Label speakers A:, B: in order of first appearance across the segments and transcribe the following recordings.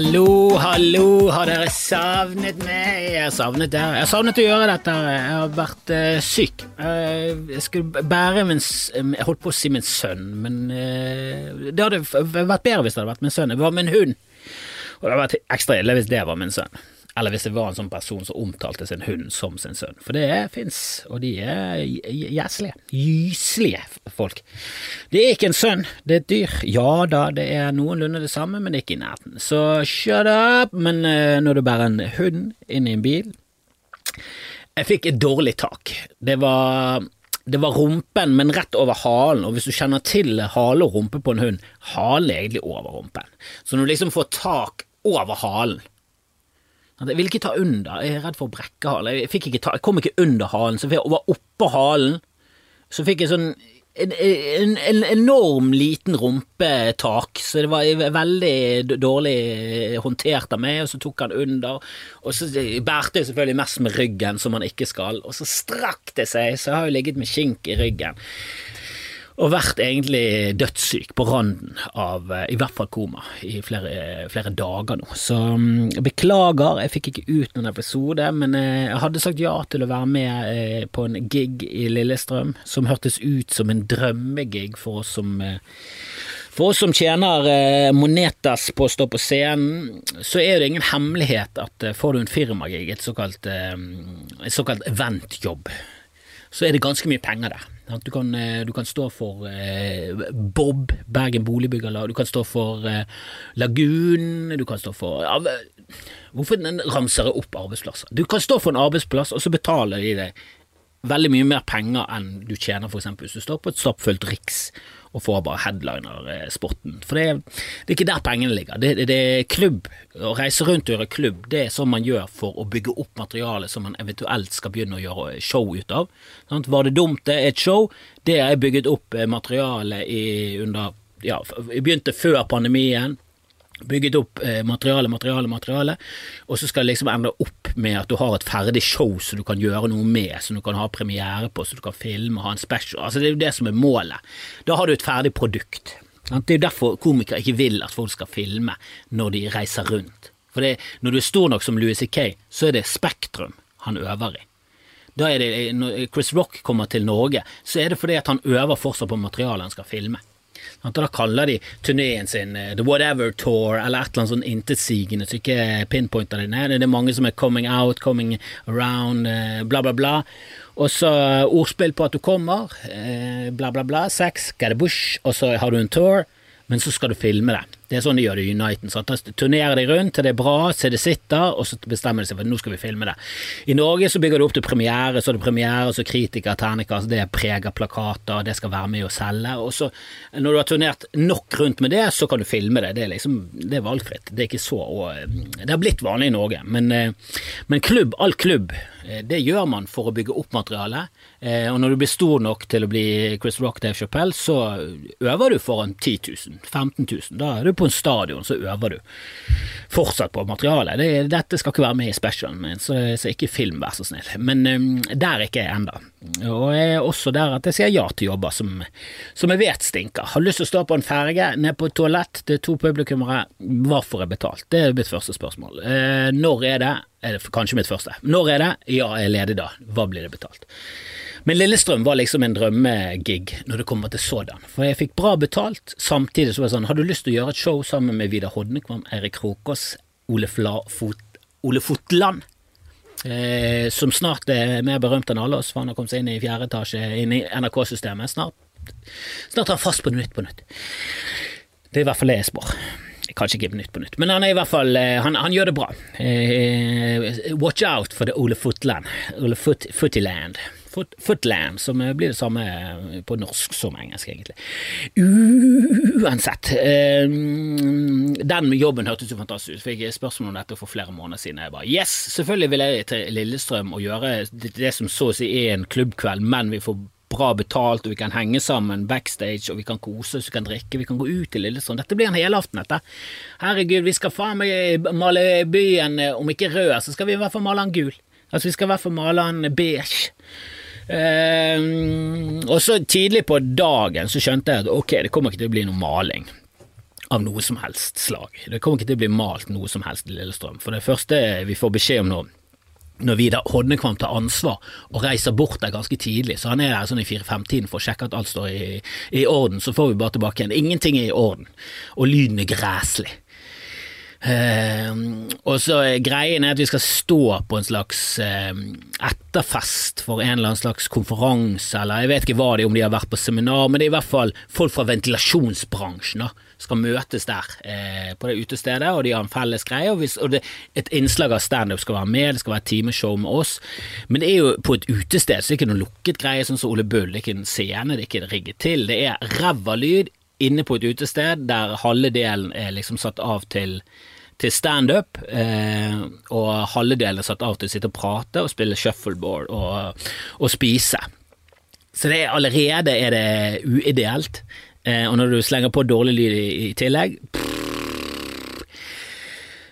A: Hallo, hallo, har dere savnet meg? Jeg har savnet dere. Jeg har savnet å gjøre dette. Jeg har vært uh, syk. Uh, jeg skulle bære min Jeg holdt på å si min sønn, men uh, det hadde vært bedre hvis det hadde vært min sønn. Det var min hund. Og det hadde vært ekstra ille hvis det var min sønn. Eller hvis det var en sånn person som omtalte sin hund som sin sønn. For det fins, og de er gjeslige. Gyselige folk. Det er ikke en sønn, det er et dyr. Ja da, det er noenlunde det samme, men ikke i nærheten. Så shut up! Men uh, når du bærer en hund inn i en bil Jeg fikk et dårlig tak. Det var det var rumpen, men rett over halen, og hvis du kjenner til hale og rumpe på en hund, halen er egentlig over rumpen. Så når du liksom får tak over halen Jeg ville ikke ta under, jeg er redd for å brekke halen. Jeg, ikke ta, jeg kom ikke under halen, så jeg var oppå halen. Så fikk jeg sånn en, en, en enorm liten rumpetak, så det var veldig dårlig håndtert av meg, og så tok han under, og så bærte jeg selvfølgelig mest med ryggen, som man ikke skal, og så strakk det seg, så jeg har jo ligget med kink i ryggen. Og vært egentlig dødssyk, på randen av eh, i hvert fall koma, i flere, flere dager nå. Så mm, beklager, jeg fikk ikke ut noen episode, men eh, jeg hadde sagt ja til å være med eh, på en gig i Lillestrøm, som hørtes ut som en drømmegig for oss som for oss som tjener monetas på å stå på scenen, så er det ingen hemmelighet at får du en firmagig, et såkalt, et såkalt eventjobb, så er det ganske mye penger der. Du kan, eh, du kan stå for eh, Bob, Bergen Boligbyggerlag, du kan stå for eh, Lagun, du kan stå for ja, Hvorfor ramser jeg opp arbeidsplasser? Du kan stå for en arbeidsplass, og så betaler de deg veldig mye mer penger enn du tjener eksempel hvis du står på et stappfullt Riks og får bare headliner-spotten. For det er, det er ikke der pengene ligger. Det, det, det er klubb. Å reise rundt og gjøre klubb, det er sånn man gjør for å bygge opp materiale som man eventuelt skal begynne å gjøre show ut av. Sånn, Var det dumt, det er et show. Det har jeg bygget opp eh, materiale i under Ja, jeg begynte før pandemien bygget opp eh, materiale, materiale, materiale, og så skal det liksom ende opp med at du har et ferdig show som du kan gjøre noe med, som du kan ha premiere på, som du kan filme, ha en special. Altså Det er jo det som er målet. Da har du et ferdig produkt. Det er jo derfor komikere ikke vil at folk skal filme når de reiser rundt. For det, når du er stor nok som Louis C.K., så er det Spektrum han øver i. Da er det, Når Chris Rock kommer til Norge, så er det fordi at han øver fortsatt på materialet han skal filme. Og Da kaller de turneen sin eh, The Whatever Tour eller et eller annet sånn intetsigende, så ikke pinpointer det ned. Det er mange som er coming out, coming around, eh, bla, bla, bla. Og så ordspill på at du kommer, eh, bla, bla, bla. Sex, get a bush, og så har du en tour, men så skal du filme det. Det er sånn de gjør det i Uniten. Da turnerer de rundt til det er bra, til det sitter, og så bestemmer de seg for nå skal vi filme det. I Norge så bygger du opp til premiere, så er det premiere, så kritiker, terningkast, det preger plakater, det skal være med å selge. Og så, når du har turnert nok rundt med det, så kan du filme det. Det er liksom, det er valgfritt. Det er ikke så og, Det har blitt vanlig i Norge, men, eh, men klubb, all klubb, eh, det gjør man for å bygge opp materialet. Eh, Og når du blir stor nok til å bli Chris Rock, Dave Chappelle, så øver du foran 10 000, 15 000. Da er du på en stadion, så øver du fortsatt på materialet. Det, dette skal ikke være med i specialen min, så, så ikke film, vær så snill. Men um, der er ikke jeg ennå. Og jeg er også der at jeg sier ja til jobber som, som jeg vet stinker. Har lyst til å stå på en ferge, ned på et toalett, er to publikummere, hva får jeg betalt? Det er mitt første spørsmål. Eh, når er det? Er det kanskje mitt første. Når er det? Ja, jeg er ledig da. Hva blir det betalt? Men Lillestrøm var liksom en drømmegig når det kommer til sådan. For jeg fikk bra betalt, samtidig så var det sånn Har du lyst til å gjøre et show sammen med Vidar Hodnekvam, Eirik Krokås, Ole, Fot, Ole Fotland? Eh, som snart er mer berømt enn alle oss, for han har kommet seg inn i fjerde etasje inn i NRK-systemet. Snart, snart er han fast på Nytt på Nytt. Det er i hvert fall det jeg spår. Kanskje ikke Nytt på Nytt, men han er i hvert fall eh, Han, han gjør det bra. Eh, watch out for det Ole Fotland. Ole Foot, Footyland. Foot, Footland, som eh, blir det samme på norsk som engelsk, egentlig. Uansett. Eh, den jobben hørtes jo fantastisk ut. Fikk spørsmål om dette for flere måneder siden. Jeg bare yes, selvfølgelig vil jeg til Lillestrøm og gjøre det, som så å si er en klubbkveld, men vi får bra betalt, og vi kan henge sammen backstage, og vi kan kose oss, vi kan drikke, vi kan gå ut til Lillestrøm. Dette blir en helaften, dette. Herregud, vi skal faen meg male byen, eh, om ikke rød, så skal vi i hvert fall male den gul. Altså, vi skal i hvert fall male den beige. Uh, og så tidlig på dagen så skjønte jeg at ok, det kommer ikke til å bli noe maling. av noe som helst slag. Det kommer ikke til å bli malt noe som helst i Lillestrøm. For det første vi får beskjed om nå når Vidar Hodnekvam tar ansvar og reiser bort der ganske tidlig, så han er der sånn i fire-fem-tiden for å sjekke at alt står i, i, orden, så får vi bare tilbake igjen. Ingenting er i orden, og lyden er græslig. Uh, og så Greien er at vi skal stå på en slags uh, etterfest for en eller annen slags konferanse, eller jeg vet ikke hva det er, om de har vært på seminar, men det er i hvert fall folk fra ventilasjonsbransjen da, skal møtes der eh, på det utestedet, og de har en felles greie. Og, hvis, og det, et innslag av standup skal være med, det skal være et timeshow med oss, men det er jo på et utested, så det er ikke noe lukket greie, sånn som Ole Bull. Det er ikke en scene, det er ikke rigget til. Det er ræva lyd inne på et utested der halve delen er liksom satt av til, til standup, eh, og halve delen satt av til å sitte og prate og spille shuffleboard og, og spise. Så det er allerede er det uideelt. Eh, og når du slenger på dårlig lyd i, i tillegg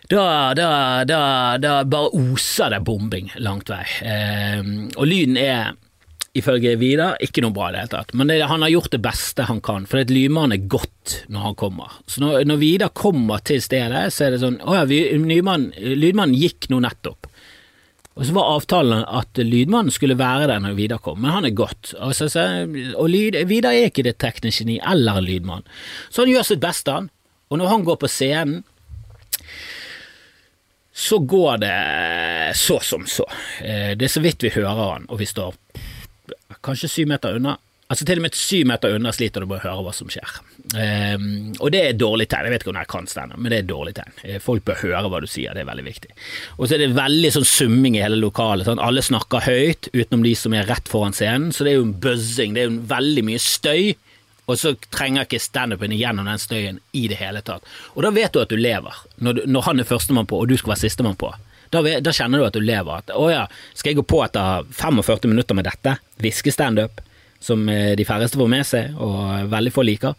A: da, da, da, da, bare oser det bombing langt vei. Eh, og lyden er ifølge Vidar, ikke noe bra i det hele tatt. Men det, han har gjort det beste han kan, for lydmannen er godt når han kommer. Så når, når Vidar kommer til stedet, så er det sånn Å ja, lydmannen gikk nå nettopp. Og så var avtalen at lydmannen skulle være der når Vidar kom, men han er godt. Og, så, så, og lyd, Vidar er ikke det tekniske geni eller lydmann, så han gjør sitt beste, han. Og når han går på scenen, så går det så som så. Eh, det er så vidt vi hører han, og vi står kanskje syv meter unna. Altså Til og med syv meter unna sliter du med å høre hva som skjer. Um, og det er dårlig tegn. Jeg vet ikke om jeg kan stand men det er dårlig tegn. Eh, folk bør høre hva du sier, det er veldig viktig. Og så er det veldig sånn summing i hele lokalet. Sånn. Alle snakker høyt, utenom de som er rett foran scenen, så det er jo en buzzing. Det er jo veldig mye støy. Og så trenger ikke standupen igjennom den støyen i det hele tatt. Og da vet du at du lever, når, du, når han er førstemann på og du skal være sistemann på. Da, da, kjenner du at du lever. At, å ja, skal jeg gå på etter 45 minutter med dette? Hviskestandup, som eh, de færreste får med seg, og veldig få liker.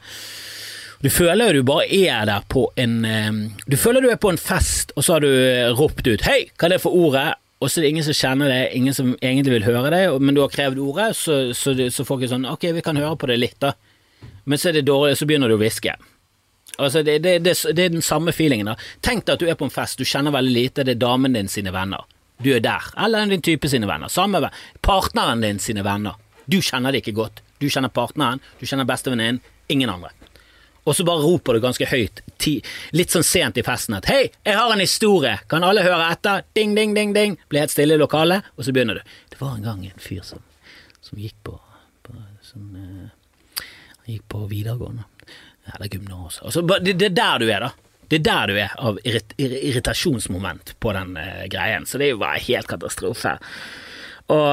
A: Du føler du bare er der på en eh, Du føler du er på en fest, og så har du eh, ropt ut 'hei, hva er det for ordet?' Og så er det ingen som kjenner det, ingen som egentlig vil høre det, men du har krevd ordet, så, så, så folk er sånn 'ok, vi kan høre på det litt', da. Men så er det dårlig, så begynner du å hviske. Altså, det, det, det, det, er den samme feelingen. da. Tenk deg at du er på en fest, du kjenner veldig lite, det er damen din sine venner. Du er der. Eller din type sine venner. Samme Partneren din sine venner. Du kjenner det ikke godt. Du kjenner partneren, du kjenner bestevenninnen, ingen andre. Og så bare roper du ganske høyt, ti, litt sånn sent i festen at 'hei, jeg har en historie', kan alle høre etter? Ding, ding, ding, ding. Blir helt stille i lokalet, og så begynner du. Det var en gang en fyr som, som gikk på, på som, uh, gikk på videregående. Eller gymnas. Altså, det, det er der du er, da. Det er der du er av irrit irritasjonsmoment på den uh, greien. Så det er jo bare helt katastrofe. Og,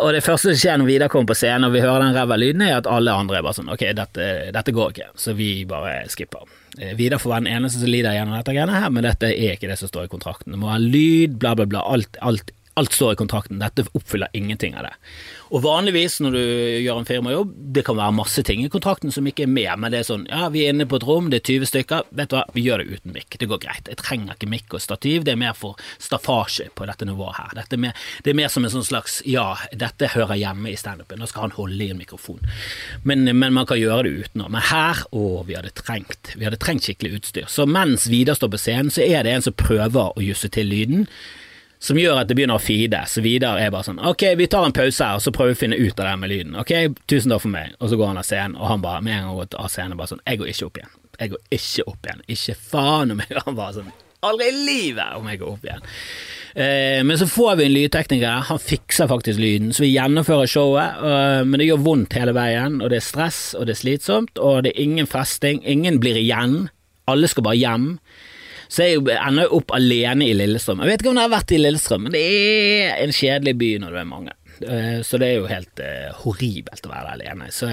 A: og, det første som skjer når Vidar kommer på scenen og vi hører den ræva lyden, er at alle andre er bare sånn Ok, dette, dette går ikke, så vi bare skipper. Eh, Vidar får være den eneste som lider gjennom dette greiene her, men dette er ikke det som står i kontrakten. Det må ha lyd, bla, bla, bla. Alt, alt, alt står i kontrakten. Dette oppfyller ingenting av det. Og vanligvis når du gjør en firmajobb, det kan være masse ting i kontrakten som ikke er med, men det er sånn ja, vi er inne på et rom, det er 20 stykker, vet du hva, vi gjør det uten mikk, det går greit. Jeg trenger ikke mikk og stativ, det er mer for staffasje på dette nivået her. Dette er mer, det er mer som en sånn slags ja, dette hører hjemme i standupen, nå skal han holde i en mikrofon. Men, men man kan gjøre det uten. Men her, å, vi hadde trengt, vi hadde trengt skikkelig utstyr. Så mens Vidar står på scenen, så er det en som prøver å jusse til lyden som gjør at det begynner å feede. Så videre er bare sånn Ok, vi tar en pause her, og så prøver vi å finne ut av det med lyden. Ok, tusen takk for meg. Og så går han av scenen, og han bare med en gang går av scenen bare sånn Jeg går ikke opp igjen. Jeg går ikke opp igjen. Ikke faen om jeg Han bare sånn Aldri i livet om jeg går opp igjen. Eh, men så får vi en lydtekniker, han fikser faktisk lyden, så vi gjennomfører showet. Uh, men det gjør vondt hele veien, og det er stress, og det er slitsomt, og det er ingen festing. Ingen blir igjen. Alle skal bare hjem. Så jeg ender jo opp alene i Lillestrøm. Jeg vet ikke om jeg har vært i Lillestrøm, men det er en kjedelig by når du er mange. Eh, så det er jo helt uh, horribelt å være alene. Så,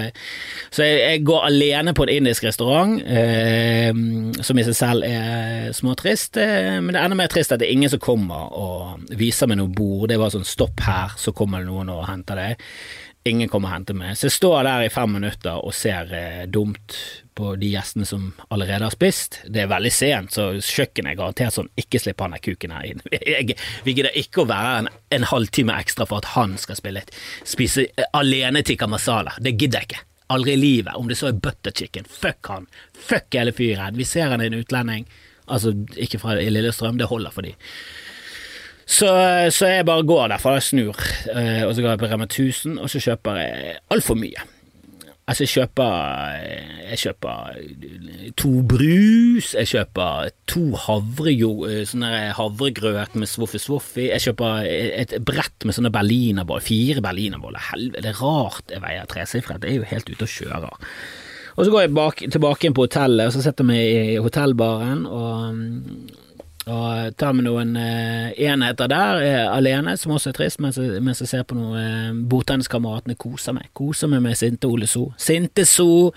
A: så jeg, jeg, går alene på en indisk restaurant, uh, som i seg selv er småtrist. Uh, men det er enda mer trist at det er ingen som kommer og viser meg noe bord. Det var sånn stopp her, så kommer det noen og henter deg. Ingen kommer og henter meg. Så jeg står der i fem minutter og ser eh, dumt på de gjestene som allerede har spist. Det er veldig sent, så kjøkkenet er garantert sånn ikke slipp han der kuken her inn. Jeg, vi gidder ikke å være en, en halvtime ekstra for at han skal spille, spise alene tikka masala. Det gidder jeg ikke. Aldri i livet. Om det så er butter chicken. Fuck han. Fuck hele fyren. Vi ser han er en utlending. Altså, ikke fra Lillestrøm, det holder for de. Så, så jeg bare går derfra, jeg snur, eh, og så går jeg på Rema 1000, og så kjøper jeg altfor mye. Altså, jeg kjøper, jeg kjøper to brus, jeg kjøper to havre, sånne havregrøt med svoffi-svoffi, jeg kjøper et brett med sånne berlinerboller, fire berlinerboller, helvete, det er rart jeg veier tresifret, det er jo helt ute å kjøre. Og så går jeg bak, tilbake inn på hotellet, og så setter jeg meg i hotellbaren og og tar med noen eh, enheter der, eh, alene, som også er trist, mens mens jeg ser på noe eh, bordtenniskameratene koser meg. Koser meg med Sinte Ole So. Sinte So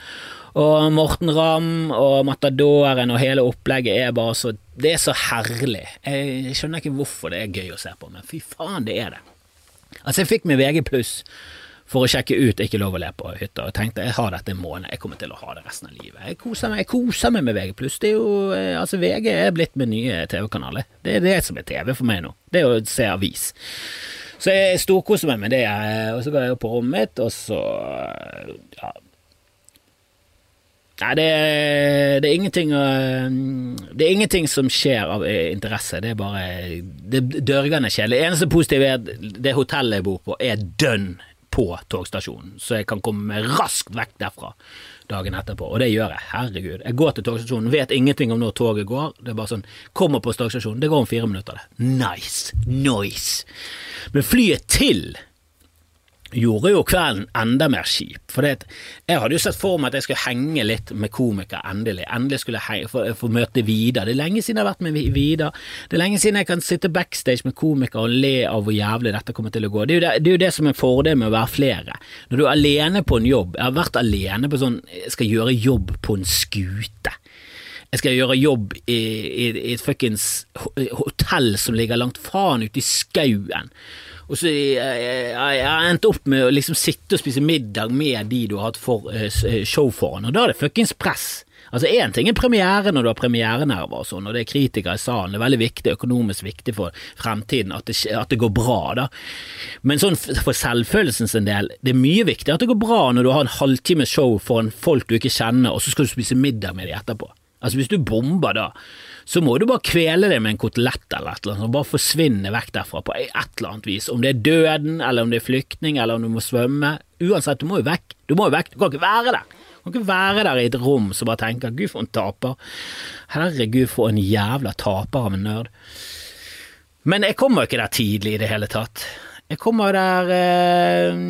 A: og Morten Ramm og Matadoren og hele opplegget er bare så Det er så herlig. Jeg skjønner ikke hvorfor det er gøy å se på, men fy faen, det er det. Altså, jeg fikk med VG pluss for å sjekke ut Ikke lov å le på hytta, Jeg tenkte jeg har dette en måned, jeg kommer til å ha det resten av livet. Jeg koser meg, jeg koser meg med VG+. Det er jo, eh, altså VG er blitt med nye TV-kanaler. Det er det som er TV for meg nå. Det er å se avis. Så jeg storkoser meg med det, eh, og så går jeg opp på rommet mitt, og så ja. Nei, det, det, er ingenting Det er ingenting som skjer av interesse. Det er bare Det er dørgende kjedelig. Det eneste positive er at det hotellet jeg bor på, er dønn på togstasjonen, så jeg kan komme raskt vekk derfra dagen etterpå. Og det gjør jeg. Herregud. Jeg går til togstasjonen, vet ingenting om når toget går. Det er bare sånn Kommer på togstasjonen, det går om fire minutter, det. Nice. Nice. Men flyet til gjorde jo kvelden enda mer kjip. For jeg hadde jo sett for meg at jeg skulle henge litt med komikere, endelig. Endelig skulle jeg få, møte Vidar. Det er lenge siden jeg har vært med Vidar. Det er lenge siden jeg kan sitte backstage med komikere og le av hvor jævlig dette kommer til å gå. Det er jo det, det, er jo det som er fordelen med å være flere. Når du er alene på en jobb Jeg har vært alene på sånn Jeg skal gjøre jobb på en skute. Jeg skal gjøre jobb i, i, i et fuckings hotell som ligger langt faen ute i skauen. Og så jeg, jeg, jeg endte opp med å liksom sitte og spise middag med de du har hatt for, uh, show foran, og da er det fuckings press. Altså Én ting er premiere når du har premierenerver og sånn, og det er kritikere i salen, det er veldig viktig, økonomisk viktig for fremtiden at det, at det går bra, da. Men sånn for selvfølelsen sin del, det er mye viktig at det går bra når du har en halvtimes show foran folk du ikke kjenner, og så skal du spise middag med dem etterpå. Altså Hvis du bomber da, så må du bare kvele det med en kotelett eller et eller annet, og bare forsvinne vekk derfra på et eller annet vis. Om det er døden, eller om det er flyktning, eller om du må svømme. Uansett, du må jo vekk. Du må jo vekk, du kan ikke være der. Du kan ikke være der i et rom som bare tenker 'gud, for en taper'. Herregud, for en jævla taper av en nerd. Men jeg kommer jo ikke der tidlig i det hele tatt. Jeg kommer der eh,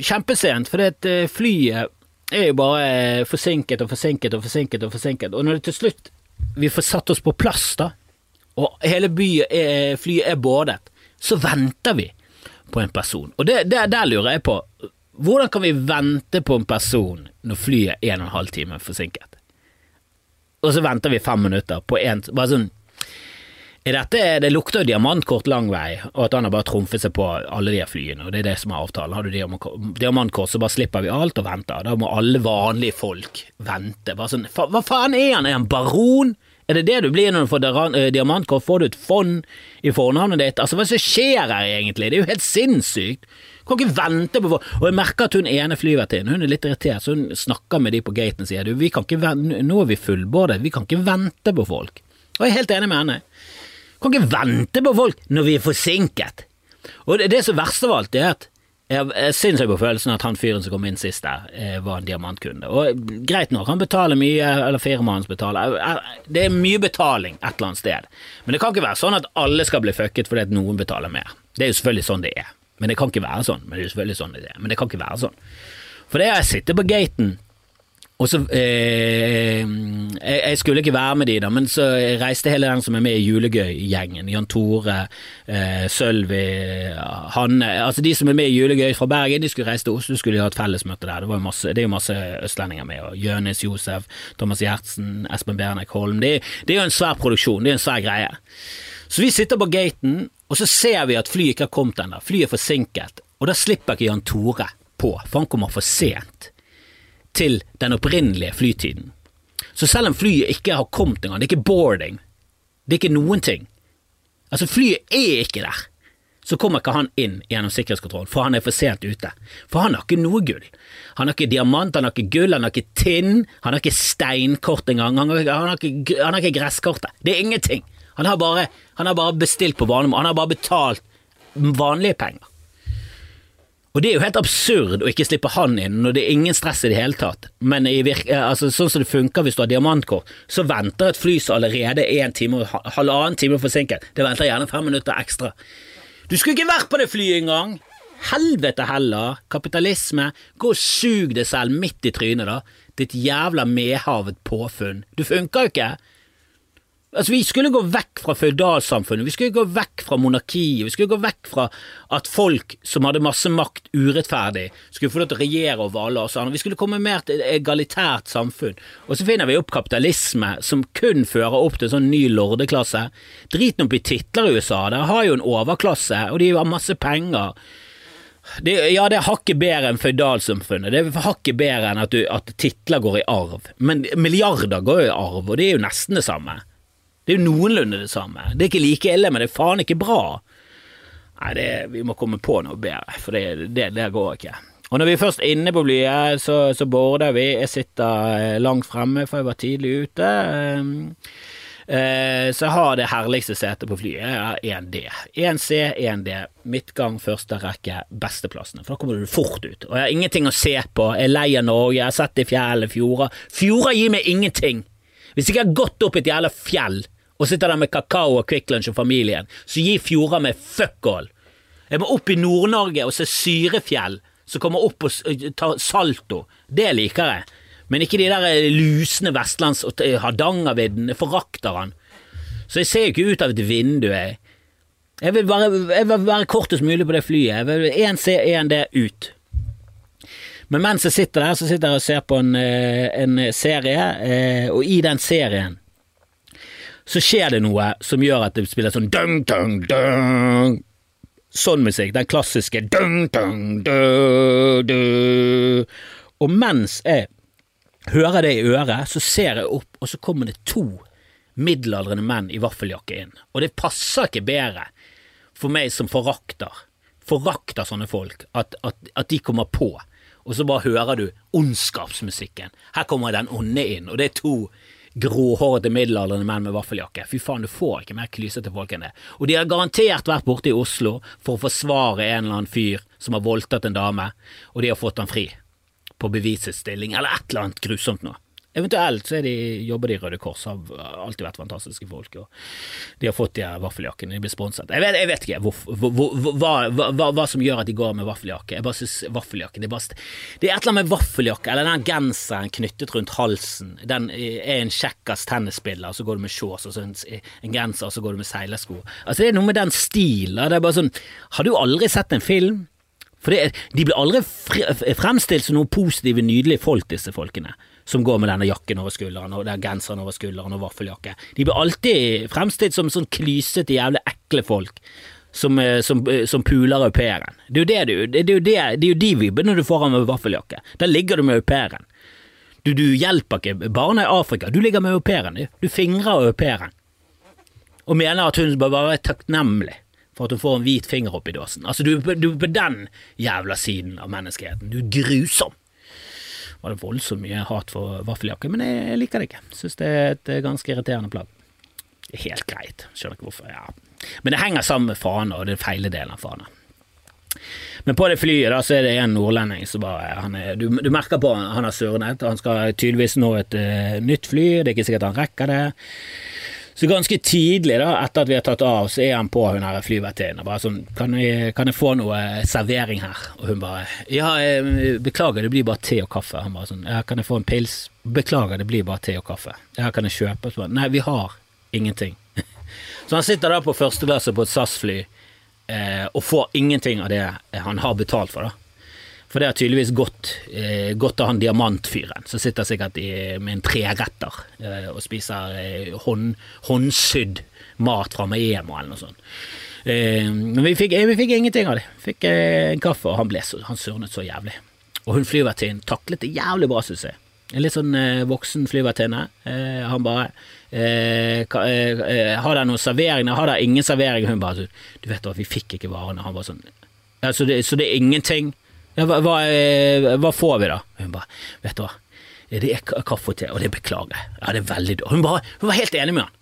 A: kjempesent, fordi at eh, flyet er jo bare forsinket og forsinket og forsinket og forsinket, og når det til slutt vi får satt oss på plass, da, og hele er, flyet er bådet, så venter vi på en person. Og det, det, der lurer jeg på, hvordan kan vi vente på en person når flyet er en og en halv time forsinket? Og så venter vi fem minutter på en Bare sånn dette, Det lukter jo diamantkort lang vei, og at han har bare trumfet seg på alle de flyene, og det er det som er avtalen. Har du diamantkort, så bare slipper vi alt og venter. Da må alle vanlige folk vente. Sånn, Hva faen er han? Er han baron? Er det det du blir når du får eh, diamantkort? Får du et fond i fornavnet ditt? Altså, hva som skjer her egentlig? Det er jo helt sinnssykt. Kan ikke vente på Og jeg merker at hun ene flyvertinnen hun er litt irritert, så hun snakker med de på gaten og sier du, vi kan ikke vente, nå er vi fullbordet, vi kan ikke vente på folk. Og jeg er helt enig med henne. Kan ikke vente på folk når vi er forsinket. Og det, det som verste av alt, er at jeg, jeg syns jeg på følelsen at han fyren som kom inn sist der, eh, var en diamantkunde. Og greit nok, han betaler mye, eller firmaet hans betaler. Det er mye betaling et eller annet sted. Men det kan ikke være sånn at alle skal bli fucket fordi at noen betaler mer. Det er jo selvfølgelig sånn det er. Men det kan ikke være sånn. Men det er jo selvfølgelig sånn det er. Men det kan ikke være sånn. For det jeg sitter på gaten og så eh, jeg, skulle ikke være med de da, men så reiste hele den som er med i Julegøy-gjengen. Jan Tore, eh, Sølvi, Hanne Altså de som er med i Julegøy fra Bergen, de skulle reise til Oslo, skulle de ha et fellesmøte der. Det, masse, det er jo masse østlendinger med. Og Jønis Josef, Thomas Gjertsen, Espen Bernek Holm. Det, det, er jo en svær produksjon, det er en svær greie. Så vi sitter på gaten, og så ser vi at flyet ikke har kommet ennå. Flyet er forsinket. Og da slipper ikke Jan Tore på, for han kommer for sent til den opprinnelige flytiden. Så selv om flyet ikke har kommet engang, det er ikke boarding, det er ikke noen ting Altså, flyet er ikke der. så kommer ikke han inn gjennom sikkerhetskontrollen, for han er for sent ute. For han har ikke noe gull. Han har ikke diamant, han har ikke gull, han har ikke tinn, han har ikke steinkort engang, han har, han har, ikke, han har ikke gresskortet. Det er ingenting. Han har bare, han har bare bestilt på vanlig måte, han har bare betalt vanlige penger. Og det er jo helt absurd å ikke slippe han inn når det er ingen stress i det hele tatt. Men altså, sånn som det funker hvis du har diamantkort, så venter et fly som allerede er en time halvannen time forsinket. Det venter gjerne fem minutter ekstra. Du skulle ikke vært på det flyet engang! Helvete heller! Kapitalisme, gå og sug deg selv midt i trynet, da. Ditt jævla medhavet påfunn. Du funker jo ikke! Altså, Vi skulle gå vekk fra føydalsamfunnet, vi skulle gå vekk fra monarkiet, vi skulle gå vekk fra at folk som hadde masse makt urettferdig, skulle få lov til å regjere over alle oss andre. Vi skulle komme mer til et egalitært samfunn. Og så finner vi opp kapitalisme, som kun fører opp til en sånn ny lordeklasse. Drit nå i titler i USA, der har jo en overklasse, og de har masse penger. Det, ja, det er hakket bedre enn føydalsamfunnet. Det er hakket bedre enn at, du, at titler går i arv. Men milliarder går jo i arv, og det er jo nesten det samme. Det er jo noenlunde det samme. Det er ikke like ille, men det er faen ikke bra. Nei, det, vi må komme på noe bedre, for det, det, det går ikke. Og når vi er først inne på flyet, så, så border vi. Jeg sitter eh, langt fremme, for jeg var tidlig ute. Eh, så jeg har det herligste setet på flyet. Jeg har 1D. 1C, 1D. Midtgang, første rekke, besteplassene. For da kommer du fort ut. Og jeg har ingenting å se på. Jeg er lei av Norge, jeg har sett i fjellet, fjorder. Fjorder gir meg ingenting. Hvis ikke jeg har gått opp et jævla fjell og sitter der med kakao og Kvikk Lunsj og familien, så gir fjorda meg fuck all. Jeg må opp i Nord-Norge og se Syrefjell, som kommer opp og tar salto. Det liker jeg. Men ikke de der lusne vestlands- og Hardangervidden. Jeg forakter han. Så jeg ser jo ikke ut av et vindu, jeg. Jeg vil bare, jeg vil være kortest mulig på det flyet. Jeg vil én C, én D, ut. Men mens jeg sitter der, så sitter jeg og ser på en, eh, en serie, eh, og i den serien så skjer det noe som gjør at det spiller sånn dung, dung, dung. Sånn musikk. Den klassiske dung, dung, dung, dung. Og mens jeg hører det i øret, så ser jeg opp, og så kommer det to middelaldrende menn i vaffeljakke inn. Og det passer ikke bedre for meg som forakter forakter sånne folk, at, at, at de kommer på. Og så bare hører du ondskapsmusikken. Her kommer den onde inn, og det er to gråhårete middelaldrende menn med vaffeljakke. Fy faen, du får ikke mer klysete folk enn det. Og de har garantert vært borte i Oslo for å forsvare en eller annen fyr som har voldtatt en dame, og de har fått han fri på bevisets stilling, eller et eller annet grusomt noe. Eventuelt så de, jobber de i Røde Kors, har alltid vært fantastiske folk. og De har fått de vaffeljakkene, de blir sponset. Jeg vet, jeg vet ikke hvor, hvor, hva, hva, hva, som gjør at de går med vaffeljakke. Jeg bare synes vaffeljakke det bare, det er et eller annet med vaffeljakke, eller den genseren knyttet rundt halsen. Den er en kjekkas tennisspiller, så går du med shorts, og så en, en genser, og så går du med seilersko. Altså Det er noe med den stilen. Det er bare sånn Har du aldri sett en film? For det, de blir aldri fremstilt som noen positive, nydelige folk, disse folkene som går med denne jakken over skulderen og den genseren over skulderen og vaffeljakke. De blir alltid fremstilt som sånn klysete, jævlig ekle folk. Som, eh, som, eh, som puler au pairen. Det er jo det du, det, er jo de vibbene du får av med vaffeljakke. Da ligger du med au pairen. Du, du, hjelper ikke barna i Afrika, du ligger med au pairen. Du, du fingrer au pairen. Og mener at hun bør være takknemlig for at hun får en hvit finger opp i dåsen. Altså, du, du er på den jævla siden av menneskeheten. Du er grusom var det voldsomt mye hat for vaffeljakke, men jeg liker det ikke. Syns det er et ganske irriterende plagg. Helt greit, skjønner ikke hvorfor. ja. Men det henger sammen med fana, og det er feile delen av fana. Men på det flyet da, så er det en nordlending som bare er, du, du, merker på han, han har surnet. Han skal tydeligvis nå et uh, nytt fly, det er ikke sikkert han rekker det. Så ganske tidlig, da, etter at vi har tatt av, så er han på hun her flyvertinnen. Bare sånn kan jeg, kan jeg, få noe servering her? Og hun bare Ja, beklager, det blir bare te og kaffe. Han bare sånn Ja, kan jeg få en pils? Beklager, det blir bare te og kaffe. Ja, kan jeg kjøpe? Så Nei, vi har ingenting. så han sitter da på førsteklasse på et SAS-fly eh, og får ingenting av det han har betalt for, da. For det har tydeligvis gått, eh, gått av han diamantfyren, som sitter sikkert i, med en treretter eh, og spiser eh, hånd, håndsydd mat fra Maemo eller noe sånt. Eh, men vi fikk, vi fikk, ingenting av det. Fikk eh, en kaffe, og han, ble så, han surnet så jævlig. Og hun flyvertinnen taklet det jævlig bra, synes jeg. En litt sånn eh, voksen flyvertinne. han bare Eh, eh, eh, har dere noen servering? Har dere ingen servering? Hun bare Du vet hva, vi fikk ikke varene. Han var sånn ja, så, det, så det er ingenting? Ja, hva, eh, hva, får vi da? Hun bare Vet du hva, det er kaffe og te, og det beklager jeg. Ja, det er veldig dårlig. Hun, bare, hun var helt enig med han.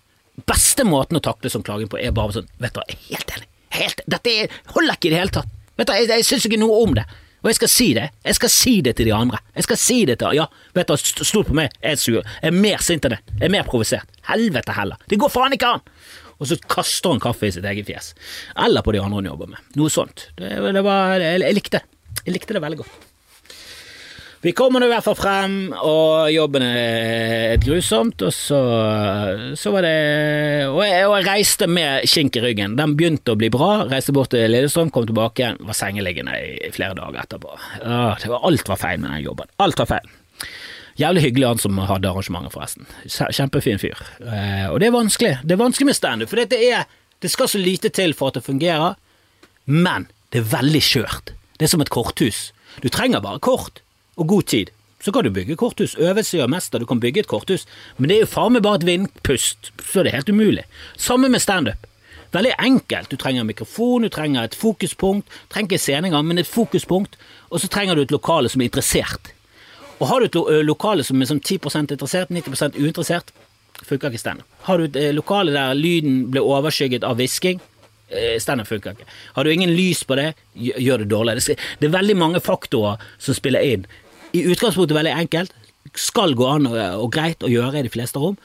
A: Beste måten å takle sånn klaging på er bare sånn Vet du hva, jeg er helt enig. Helt, dette er, holder ikke i det hele tatt. Vet du, Jeg, jeg syns ikke noe om det. Og jeg skal si det. Jeg skal si det til de andre. Jeg skal si det til Ja, vet du, stol på meg, jeg er sur. Jeg er mer sint enn det. Jeg er mer provosert. Helvete heller. Det går faen ikke an! Og så kaster han kaffe i sitt eget fjes. Eller på de andre hun jobber med. Noe sånt. Det, det var, jeg, jeg likte Jeg likte det veldig godt. Vi kommer nå i hvert fall frem, og jobben er grusomt, og så, så var det og jeg, og jeg, reiste med kink i ryggen. Den begynte å bli bra. Reiste bort til Lillestrøm, kom tilbake igjen, var sengeliggende i flere dager etterpå. Åh, var, alt var feil med den jobben. Alt var feil. Jævlig hyggelig han som hadde arrangementet, forresten. Kjempefin fyr. Eh, og det er vanskelig. Det er vanskelig med standup, for det, er, det skal så lite til for at det fungerer, men det er veldig skjørt. Det er som et korthus. Du trenger bare kort og god tid. Så kan du bygge korthus. Øvelse gjør mester. Du kan bygge et korthus, men det er jo faen meg bare et vindpust, så det er helt umulig. Samme med standup. Veldig enkelt. Du trenger en mikrofon, du trenger et fokuspunkt. Du trenger ikke scene engang, men et fokuspunkt, og så trenger du et lokale som er interessert. Og har du et lokale som er sånn 10% interessert, 90 uinteressert, funker ikke standup. Har du et lokale der lyden blir overskygget av hvisking, standup funker ikke. Har du ingen lys på det, gjør det dårlig. Det er veldig mange faktorer som spiller inn i utgangspunktet veldig enkelt. Skal gå an og, og greit å gjøre i de fleste rom.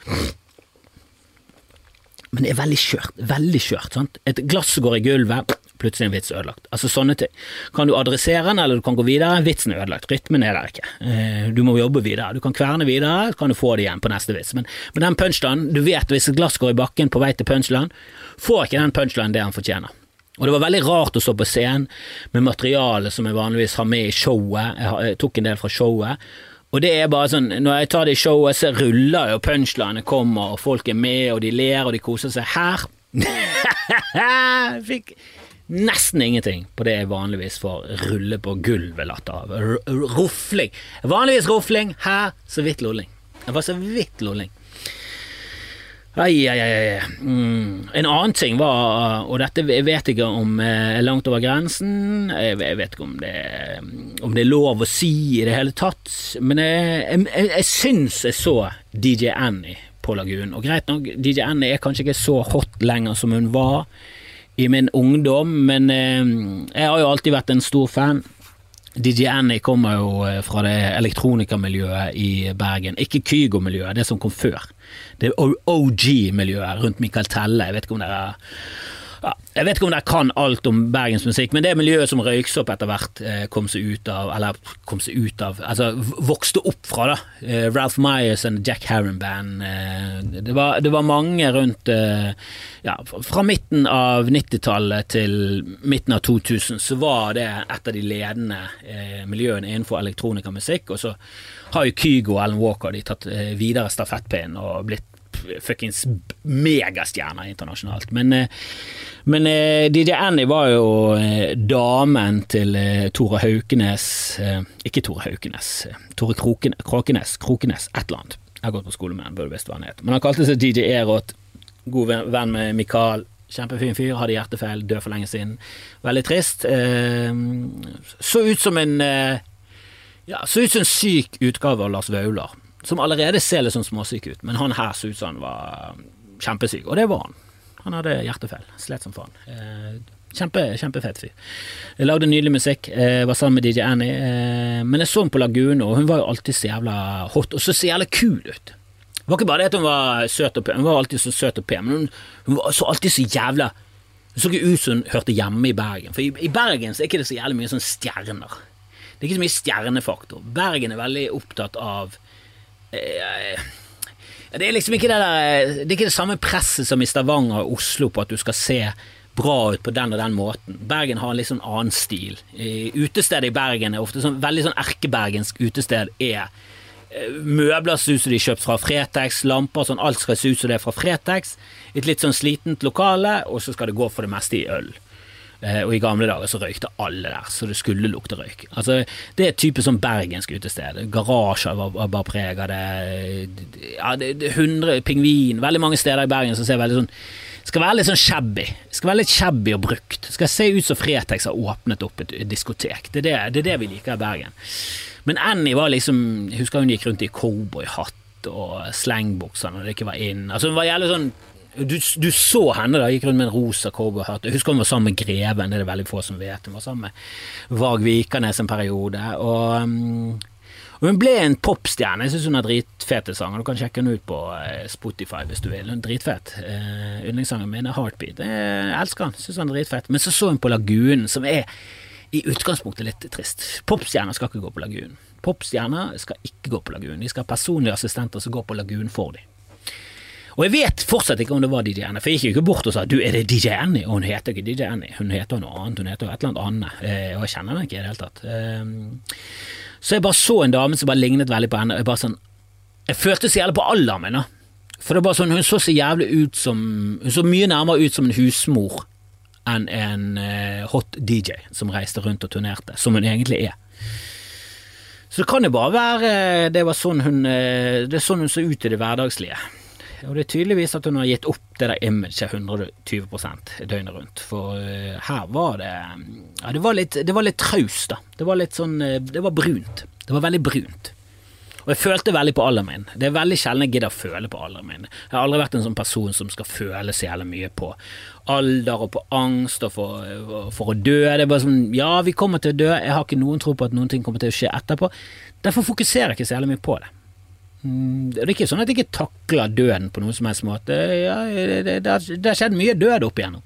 A: Men det er veldig skjørt. Veldig skjørt. sant? Et glass går i gulvet, plutselig en vits ødelagt. Altså Sånne ting. Kan du adressere den, eller du kan gå videre. Vitsen er ødelagt. Rytmen er der ikke. Eh, du må jobbe videre. Du kan kverne videre, så kan du få det igjen på neste vits. Men, men den punchlinen, du vet hvis et glass går i bakken på vei til punchline, får ikke den punchlinen det han fortjener. Og det var veldig rart å stå på scenen med materiale som jeg vanligvis har med i showet. Jeg, tok en del fra showet. Og det er bare sånn, når jeg tar det i showet, så ruller jo punchlinene kommer, og folk er med, og de ler, og de koser seg. Her fikk nesten ingenting på det jeg vanligvis får rulle på gulvet-latter av. Rufling. Vanligvis rufling, her så vidt lolling. Jeg var så vidt lolling. Ai, ai, ai. Mm. En annen ting var, og dette vet jeg ikke om er eh, langt over grensen, jeg vet ikke om det, om det er lov å si i det hele tatt, men jeg, jeg, jeg syns jeg så DJ Annie på Lagun, og greit nok, DJ Annie er kanskje ikke så hot lenger som hun var i min ungdom, men eh, jeg har jo alltid vært en stor fan. DJ Annie kommer jo eh, fra det elektronikamiljøet i Bergen, ikke Kygo-miljøet, det som kom før det OG-miljøet rundt Michael Telle. Jeg vet ikke om dere ja, jeg vet ikke om dere kan alt om bergensmusikk, men det miljøet som Røyksopp etter hvert eh, kom seg ut av, eller kom seg ut av, altså vokste opp fra, da. Eh, Ralph Myers and Jack Harron Band. Eh, det, det, var, mange rundt ja, Fra midten av 90-tallet til midten av 2000 så var det et av de ledende miljøene innenfor elektronikamusikk. Og så har jo Kygo og Alan Walker de tatt videre stafettpinnen og blitt fuckings megastjerner internasjonalt. Men, eh, men eh, DJ Annie var jo eh, damen til Tore Haukenes Ikke Tore Haukenes, Tore Kroken, Krokenes, Krokenes, et eller annet. Jeg har gått på skole med han, burde visst hva han het. Men han kalte seg DJ Erot, god venn med Mikael. Kjempefin fyr, hadde hjertefeil, død for lenge siden. Veldig trist. Så ut som en ja, så ut som en syk utgave av Lars Vaular som allerede ser litt sånn småsyk ut, men han her så ut som han var kjempesyk, og det var han. Han hadde hjertefeil, slet som faen. Eh, kjempe, kjempefet fyr. Jeg lagde nydelig musikk, jeg var sammen med DJ Annie, eh, men jeg så henne på Lagune, og hun var jo alltid så jævla hot, og så så jævla kul ut. Det var ikke bare det at hun var søt og pen, hun var alltid så søt og pen, men hun, hun var så alltid så jævla Hun så ikke ut som hun hørte hjemme i Bergen, for i, i Bergen så er ikke det så jævlig mye sånn stjerner. Det er ikke så mye stjernefaktor. Bergen er veldig opptatt av Eh, det er liksom ikke det der Det er ikke det samme presset som i Stavanger og Oslo på at du skal se bra ut på den og den måten. Bergen har en litt sånn annen stil. Utestedet i Bergen er ofte sånn veldig sånn erkebergensk utested er eh, Møbler ser ut som de er kjøpt fra Fretex, lamper sånn, alt skal se ut som det er fra Fretex. Et litt sånn slitent lokale, og så skal det gå for det meste i øl. Eh, og i gamle dager så røykte alle der, så det skulle lukte røyk. Altså, Det er et type sånn bergensk utested. Garasjer var, var preg av det. Ja, det, det 100 pingvin. Veldig mange steder i Bergen som ser veldig sånn skal være litt sånn shabby. Skal være litt shabby og brukt. Skal se ut som Fretex har åpnet opp et diskotek. Det er det, det, er det vi liker i Bergen. Men Annie var liksom husker hun gikk rundt i cowboyhatt og slengbukser når det ikke var inn. Altså Hun var jævlig sånn du, du, så henne da, gikk rundt med en rosa cowboyhatt. Jeg husker hun var sammen med Greven, det er det veldig få som vet. Hun var sammen med Varg Vikernes en periode. Og, um, og hun ble en popstjerne. Jeg syns hun har dritfete sanger. Du kan sjekke henne ut på eh, Spotify hvis du vil. Hun er dritfet. Uh, Yndlingssangen min er Heartbeat. Jeg elsker han, syns han er dritfett. Men så så hun på Lagunen, som er i utgangspunktet litt trist. Popstjerner skal ikke gå på Lagunen. Popstjerner skal ikke gå på Lagunen. De skal ha personlige assistenter som går på Lagunen for dem. Og jeg vet fortsatt ikke om det var DJ Annie, for jeg gikk jo ikke bort og sa du, er det DJ Annie? Og hun heter ikke DJ Annie, hun heter noe annet, hun heter et eller annet annet, eh, og jeg kjenner henne ikke i det hele tatt. Eh, så jeg bare så en dame som bare lignet veldig på henne, og jeg bare sånn Jeg følte så jævlig på alderen min, da. For det var bare sånn, hun så så jævlig ut som Hun så mye nærmere ut som en husmor enn en uh, hot DJ som reiste rundt og turnerte, som hun egentlig er. Så det kan jo bare være det var sånn hun, det er sånn hun så ut i det hverdagslige. Og det er tydeligvis at hun har gitt opp det der imaget 120 døgnet rundt. For uh, her var det Ja, det var litt, litt traust, da. Det var litt sånn uh, Det var brunt. Det var veldig brunt. Og jeg følte veldig på alderen min. Det er veldig sjelden jeg gidder å føle på alderen min. Jeg har aldri vært en sånn person som skal føle så jævlig mye på alder og på angst og for, for, å dø. Det er bare sånn Ja, vi kommer til å dø. Jeg har ikke noen tro på at noen ting kommer til å skje etterpå. Derfor fokuserer jeg ikke så jævlig mye på det. Mm, det er ikke sånn at jeg ikke takler døden på noen som helst måte. Ja, det, har skjedd mye død opp igjennom.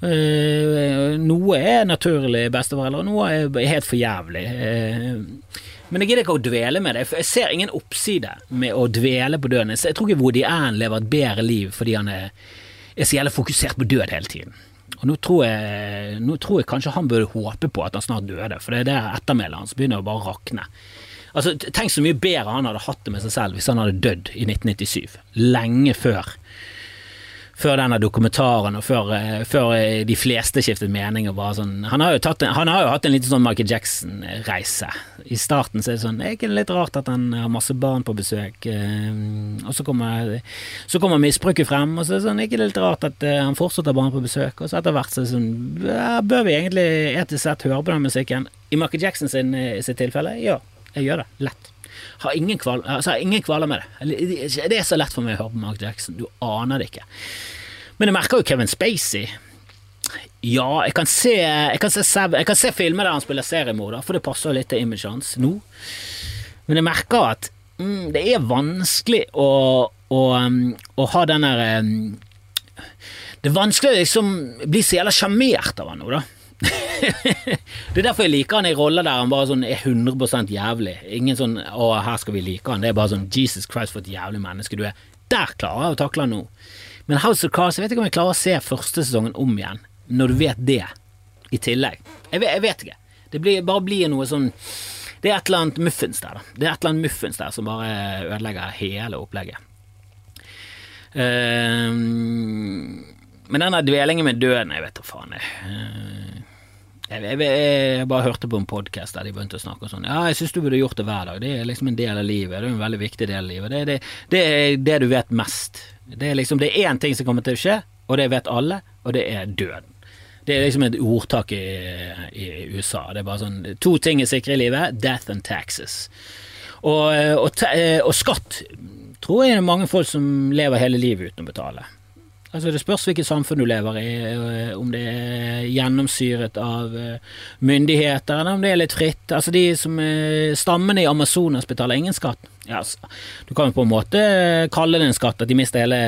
A: Uh, noe er naturlig besteforeldre, og noe er helt for jævlig. Uh, men jeg gidder ikke å dvele med det. Jeg ser ingen oppside med å dvele på døden. Jeg tror ikke Woody Allen lever et bedre liv fordi han er, er så jævlig fokusert på død hele tiden. Og nå tror, jeg, nå tror jeg kanskje han burde håpe på at han snart døde, for det er det ettermælet hans begynner å bare rakne. Altså, Tenk så mye bedre han hadde hatt det med seg selv hvis han hadde dødd i 1997. Lenge før før denne dokumentaren, og før, eh, før, eh, de fleste skiftet mening. Og bare sånn, han, har jo en, han har jo hatt en liten sånn Michael Jackson-reise. I starten så er det sånn Det er ikke litt rart at han har masse barn på besøk. Eh, og så kommer, så kommer misbruket frem, og så er det sånn Det ikke litt rart at han fortsatt har barn på besøk. Og så etter hvert så er det sånn Bør vi egentlig etisk sett høre på den musikken? I Michael Jackson sin, sitt tilfelle, ja. Jeg gjør det. Lett. Har ingen, kval, altså, har ingen kvaler med det. Det er så lett for meg å høre på Mark Jackson. Du aner det ikke. Men jeg merker jo Kevin Spacey. Ja, jeg kan se, jeg kan se, jeg kan se filmer der han spiller seriemorder, for det passer litt til imaget hans nå. Men jeg merker at mm, det er vanskelig å, å, um, å ha den der um, Det er vanskelig å liksom bli så jævla sjarmert av han nå, da. Det er derfor jeg liker han i roller der han bare sånn er 100% jævlig. Ingen sånn 'Å, her skal vi like han'. Det er bare sånn 'Jesus Christ, for et jævlig menneske du er'. Der klarer jeg å takle han nå. Men House of Cards, jeg vet ikke om jeg klarer å se første sesongen om igjen, når du vet det i tillegg. Jeg vet, jeg vet ikke. Det blir, bare blir noe sånn Det er et eller annet muffins der, da. Det er et eller annet muffins der som bare ødelegger hele opplegget. Uh, men denne dvelingen med døden, jeg vet da faen. Jeg. Jeg, jeg, jeg, bare hørte på en podkast der de begynte å snakke sånn Ja, jeg syns du burde gjort det hver dag. Det er liksom en del av livet. Det er en veldig viktig del av livet. Det, det, det er det du vet mest. Det er liksom Det er én ting som kommer til å skje, og det vet alle, og det er døden. Det er liksom et ordtak i, i USA. Det er bare sånn To ting er sikre i livet. Death and taxes. Og, og, og skatt tror jeg det er mange folk som lever hele livet uten å betale. Altså Det spørs hvilket samfunn du lever i, eh, om det er gjennomsyret av eh, myndigheter, eller om det er litt fritt. Altså De som eh, stammene i Amazonas betaler ingen skatt. Ja, altså, du kan jo på en måte kalle det en skatt at de mister hele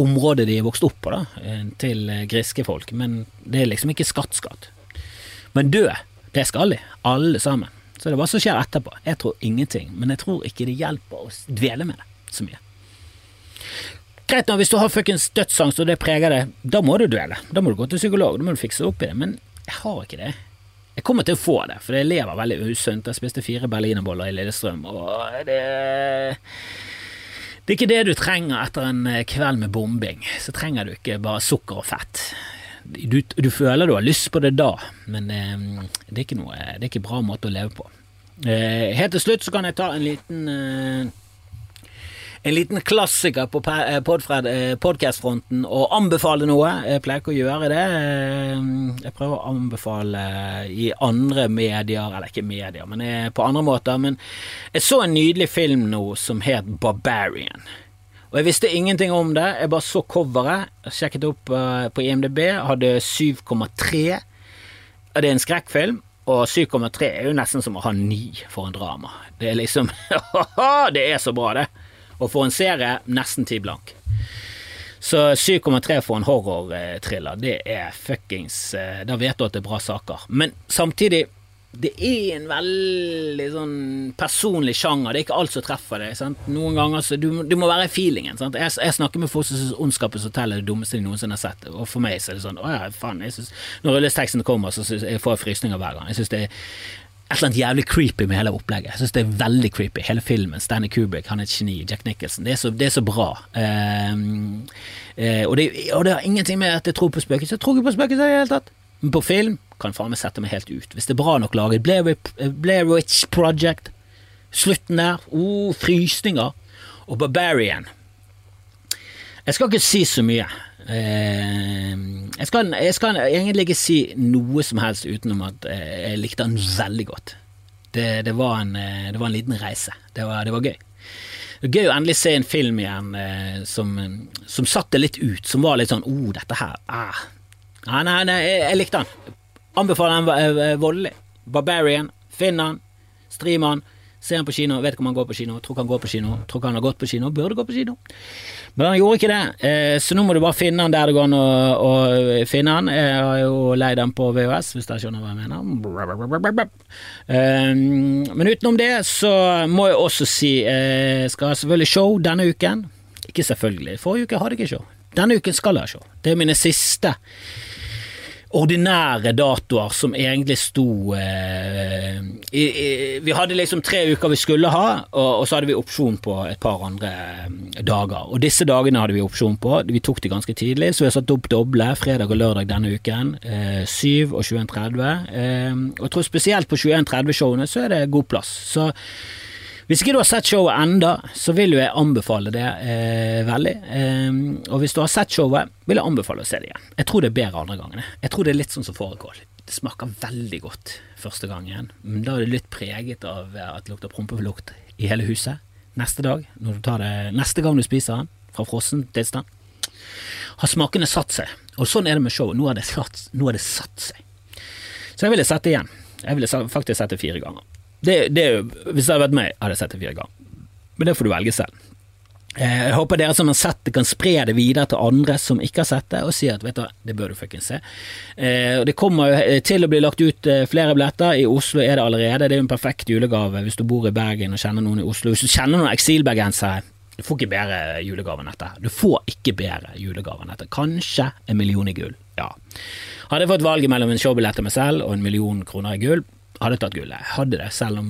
A: området de er vokst opp på, da, til griske folk, men det er liksom ikke skatt-skatt. Men dø, det skal de, alle sammen. Så det er hva som skjer etterpå. Jeg tror ingenting, men jeg tror ikke det hjelper å dvele med det så mye. Greit nå, hvis du har fuckings dødsangst og det preger deg, da må du dvele. Da må du gå til psykolog, da må du fikse opp i det. Men jeg har ikke det. Jeg kommer til å få det, for jeg lever veldig usunt. Jeg spiste fire berlinerboller i Lillestrøm, og det Det er ikke det du trenger etter en kveld med bombing. Så trenger du ikke bare sukker og fett. du, du, føler du har lyst på det da, men eh, det, er ikke noe, det er ikke bra måte å leve på. Eh, helt til slutt så kan jeg ta en liten eh, en liten klassiker på eh, podkastfronten og anbefale noe. Jeg pleier ikke å gjøre det. Eh, jeg prøver å anbefale i andre medier, eller ikke medier, men på andre måter. Men jeg så en nydelig film nå som het Barbarian. Og Jeg visste ingenting om det, jeg bare så coveret, sjekket opp eh, på IMDb, hadde 7,3. Det er en skrekkfilm, og 7,3 er jo nesten som å ha 9 for en drama. Det er liksom Det er så bra, det! Og for en serie nesten ti blank. Så 7,3 for en horror-thriller, det er fuckings eh, Da vet du at det er bra saker. Men samtidig, det er en veldig sånn personlig sjanger. Det er ikke alt som treffer deg. Sant? Noen ganger så du, du må være i feelingen. Sant? Jeg, jeg, snakker med folk som syns 'Ondskapens hotell' er det dummeste de noensinne har sett. Og for meg så er det sånn Å ja, faen. Synes, når rullesteksten kommer, så jeg får jeg frysninger hver gang. Jeg synes det er et eller annet jævlig creepy med hele opplegget. Jeg synes det er veldig creepy. Hele filmen. Stanley Kubrick, han er et geni. Jack Nicholson. Det er så, det er så bra. Um, uh, og, det, og, det, har ingenting med at jeg tror på spøkelser. Jeg tror ikke på spøkelser i det hele tatt. Men på film kan faen meg sette meg helt ut. Hvis det er bra nok laget. Blair Witch Project. Slutten der. Oh, frysninger. Og Barbarian. Jeg skal ikke si så mye. Eh, jeg, skal, jeg, skal, egentlig ikke si noe som helst utenom at eh, jeg likte han veldig godt. Det, det, var, en, eh, det var, en, liten reise. Det var, det var, gøy. Gøy å endelig se en film igjen eh, som, som satte litt ut, som var litt sånn oh, dette her ah. Nei, nei, nei, jeg, jeg likte den. Anbefaler den voldelig. Barbarian. Finn den. Stream den. Se han på kino, vet ikke om han går på kino, tror ikke han går på kino, tror ikke han har gått på kino, burde gå på kino. Men han gjorde ikke det, eh, så nå må du bare finne han der det går an å, å, finne han. Jeg har jo leid han på VHS, hvis dere skjønner hva jeg mener. Um, men utenom det så må jeg også si jeg eh, skal ha selvfølgelig show denne uken. Ikke selvfølgelig, forrige uke hadde jeg ikke show. Denne uken skal jeg ha show. Det er mine siste ordinære datoer som egentlig sto eh, i, i, Vi hadde liksom tre uker vi skulle ha, og, og, så hadde vi opsjon på et par andre eh, dager. Og disse dagene hadde vi opsjon på. Vi tok det ganske tidlig, så vi har satt opp doble fredag og lørdag denne uken. Eh, 7 og 21.30. Eh, og jeg tror spesielt på 21.30-showene så er det god plass. Så hvis ikke du har sett showet enda, så vil jeg anbefale det eh, veldig. Eh, og hvis du har sett showet, vil jeg anbefale å se det igjen. Jeg tror det er bedre andre gangene. Jeg tror det er litt sånn som fårikål. Det smaker veldig godt første gang igjen. men da er det litt preget av at det lukter prompelukt i hele huset. Neste dag, når du tar det, neste gang du spiser den, fra frossen tilstand, har smakene satt seg. Og sånn er det med showet. Nå har det satt, det satt seg. Så jeg ville sett det igjen. Jeg ville faktisk sett det fire ganger. Det, det, hvis det hadde vært meg, hadde jeg sett det fire ganger. Men det får du velge selv. Eh, jeg håper dere som har sett det, kan spre det videre til andre som ikke har sett det, og si at vet du, det bør du fuckings se. Eh, det kommer eh, til å bli lagt ut flere billetter. I Oslo er det allerede. Det er en perfekt julegave hvis du bor i Bergen og kjenner noen i Oslo. Hvis du kjenner noen eksilbergensere, du får ikke bedre julegave enn dette. Du får ikke bedre julegave enn dette. Kanskje en million i gull. Ja. Hadde jeg fått valget mellom en showbillett til meg selv og en million kroner i gull, hadde tatt gullet. Hadde det, selv om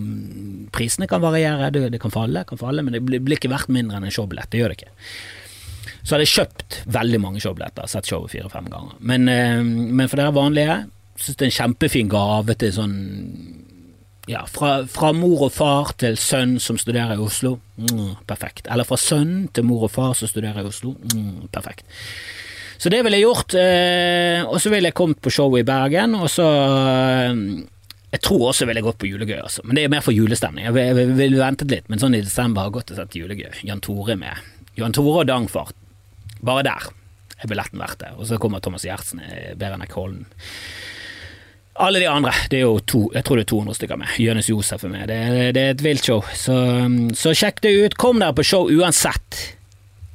A: prisene kan variere. Det, det kan falle, kan falle, men det blir ikke verdt mindre enn en showbillett. Det gjør det ikke. Så hadde jeg kjøpt veldig mange showbilletter, sett showet fire-fem ganger. Men, eh, men, for dere vanlige syns det er en kjempefin gave til sånn ja, fra, fra, mor og far til sønn som studerer i Oslo. Mm, perfekt. Eller fra sønn til mor og far som studerer i Oslo. Mm, perfekt. Så det ville jeg gjort. Eh, og så ville jeg kommet på showet i Bergen, og så eh, tror også jeg ville gått på julegøy, altså. men det er mer for julestemning. Jeg ville vil, ventet litt, men sånn i desember har jeg gått og sett julegøy. Jan Tore med. Jan Tore og Dangfart. Bare der er billetten verdt det. Og så kommer Thomas Gjertsen, Berenek Holm. Alle de andre. Det er jo to, jeg tror det er 200 stykker med. Jonis Josef er med. Det, det, er et vilt show. Så, så sjekk det ut. Kom dere på show uansett.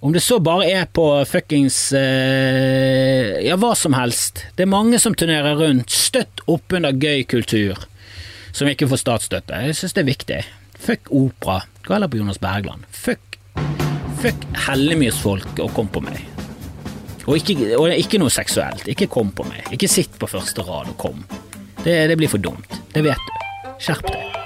A: Om det så bare er på fuckings eh, Ja, hva som helst. Det er mange som turnerer rundt. Støtt opp under gøy kultur som ikke får statsstøtte. Jeg syns det er viktig. Fuck opera. Gå heller på Jonas Bergland. Fuck, fuck Hellemyrsfolk og kom på meg. Og ikke, og ikke, noe seksuelt. Ikke kom på meg. Ikke sitt på første rad og kom. Det, det blir for dumt. Det vet du. Skjerp deg.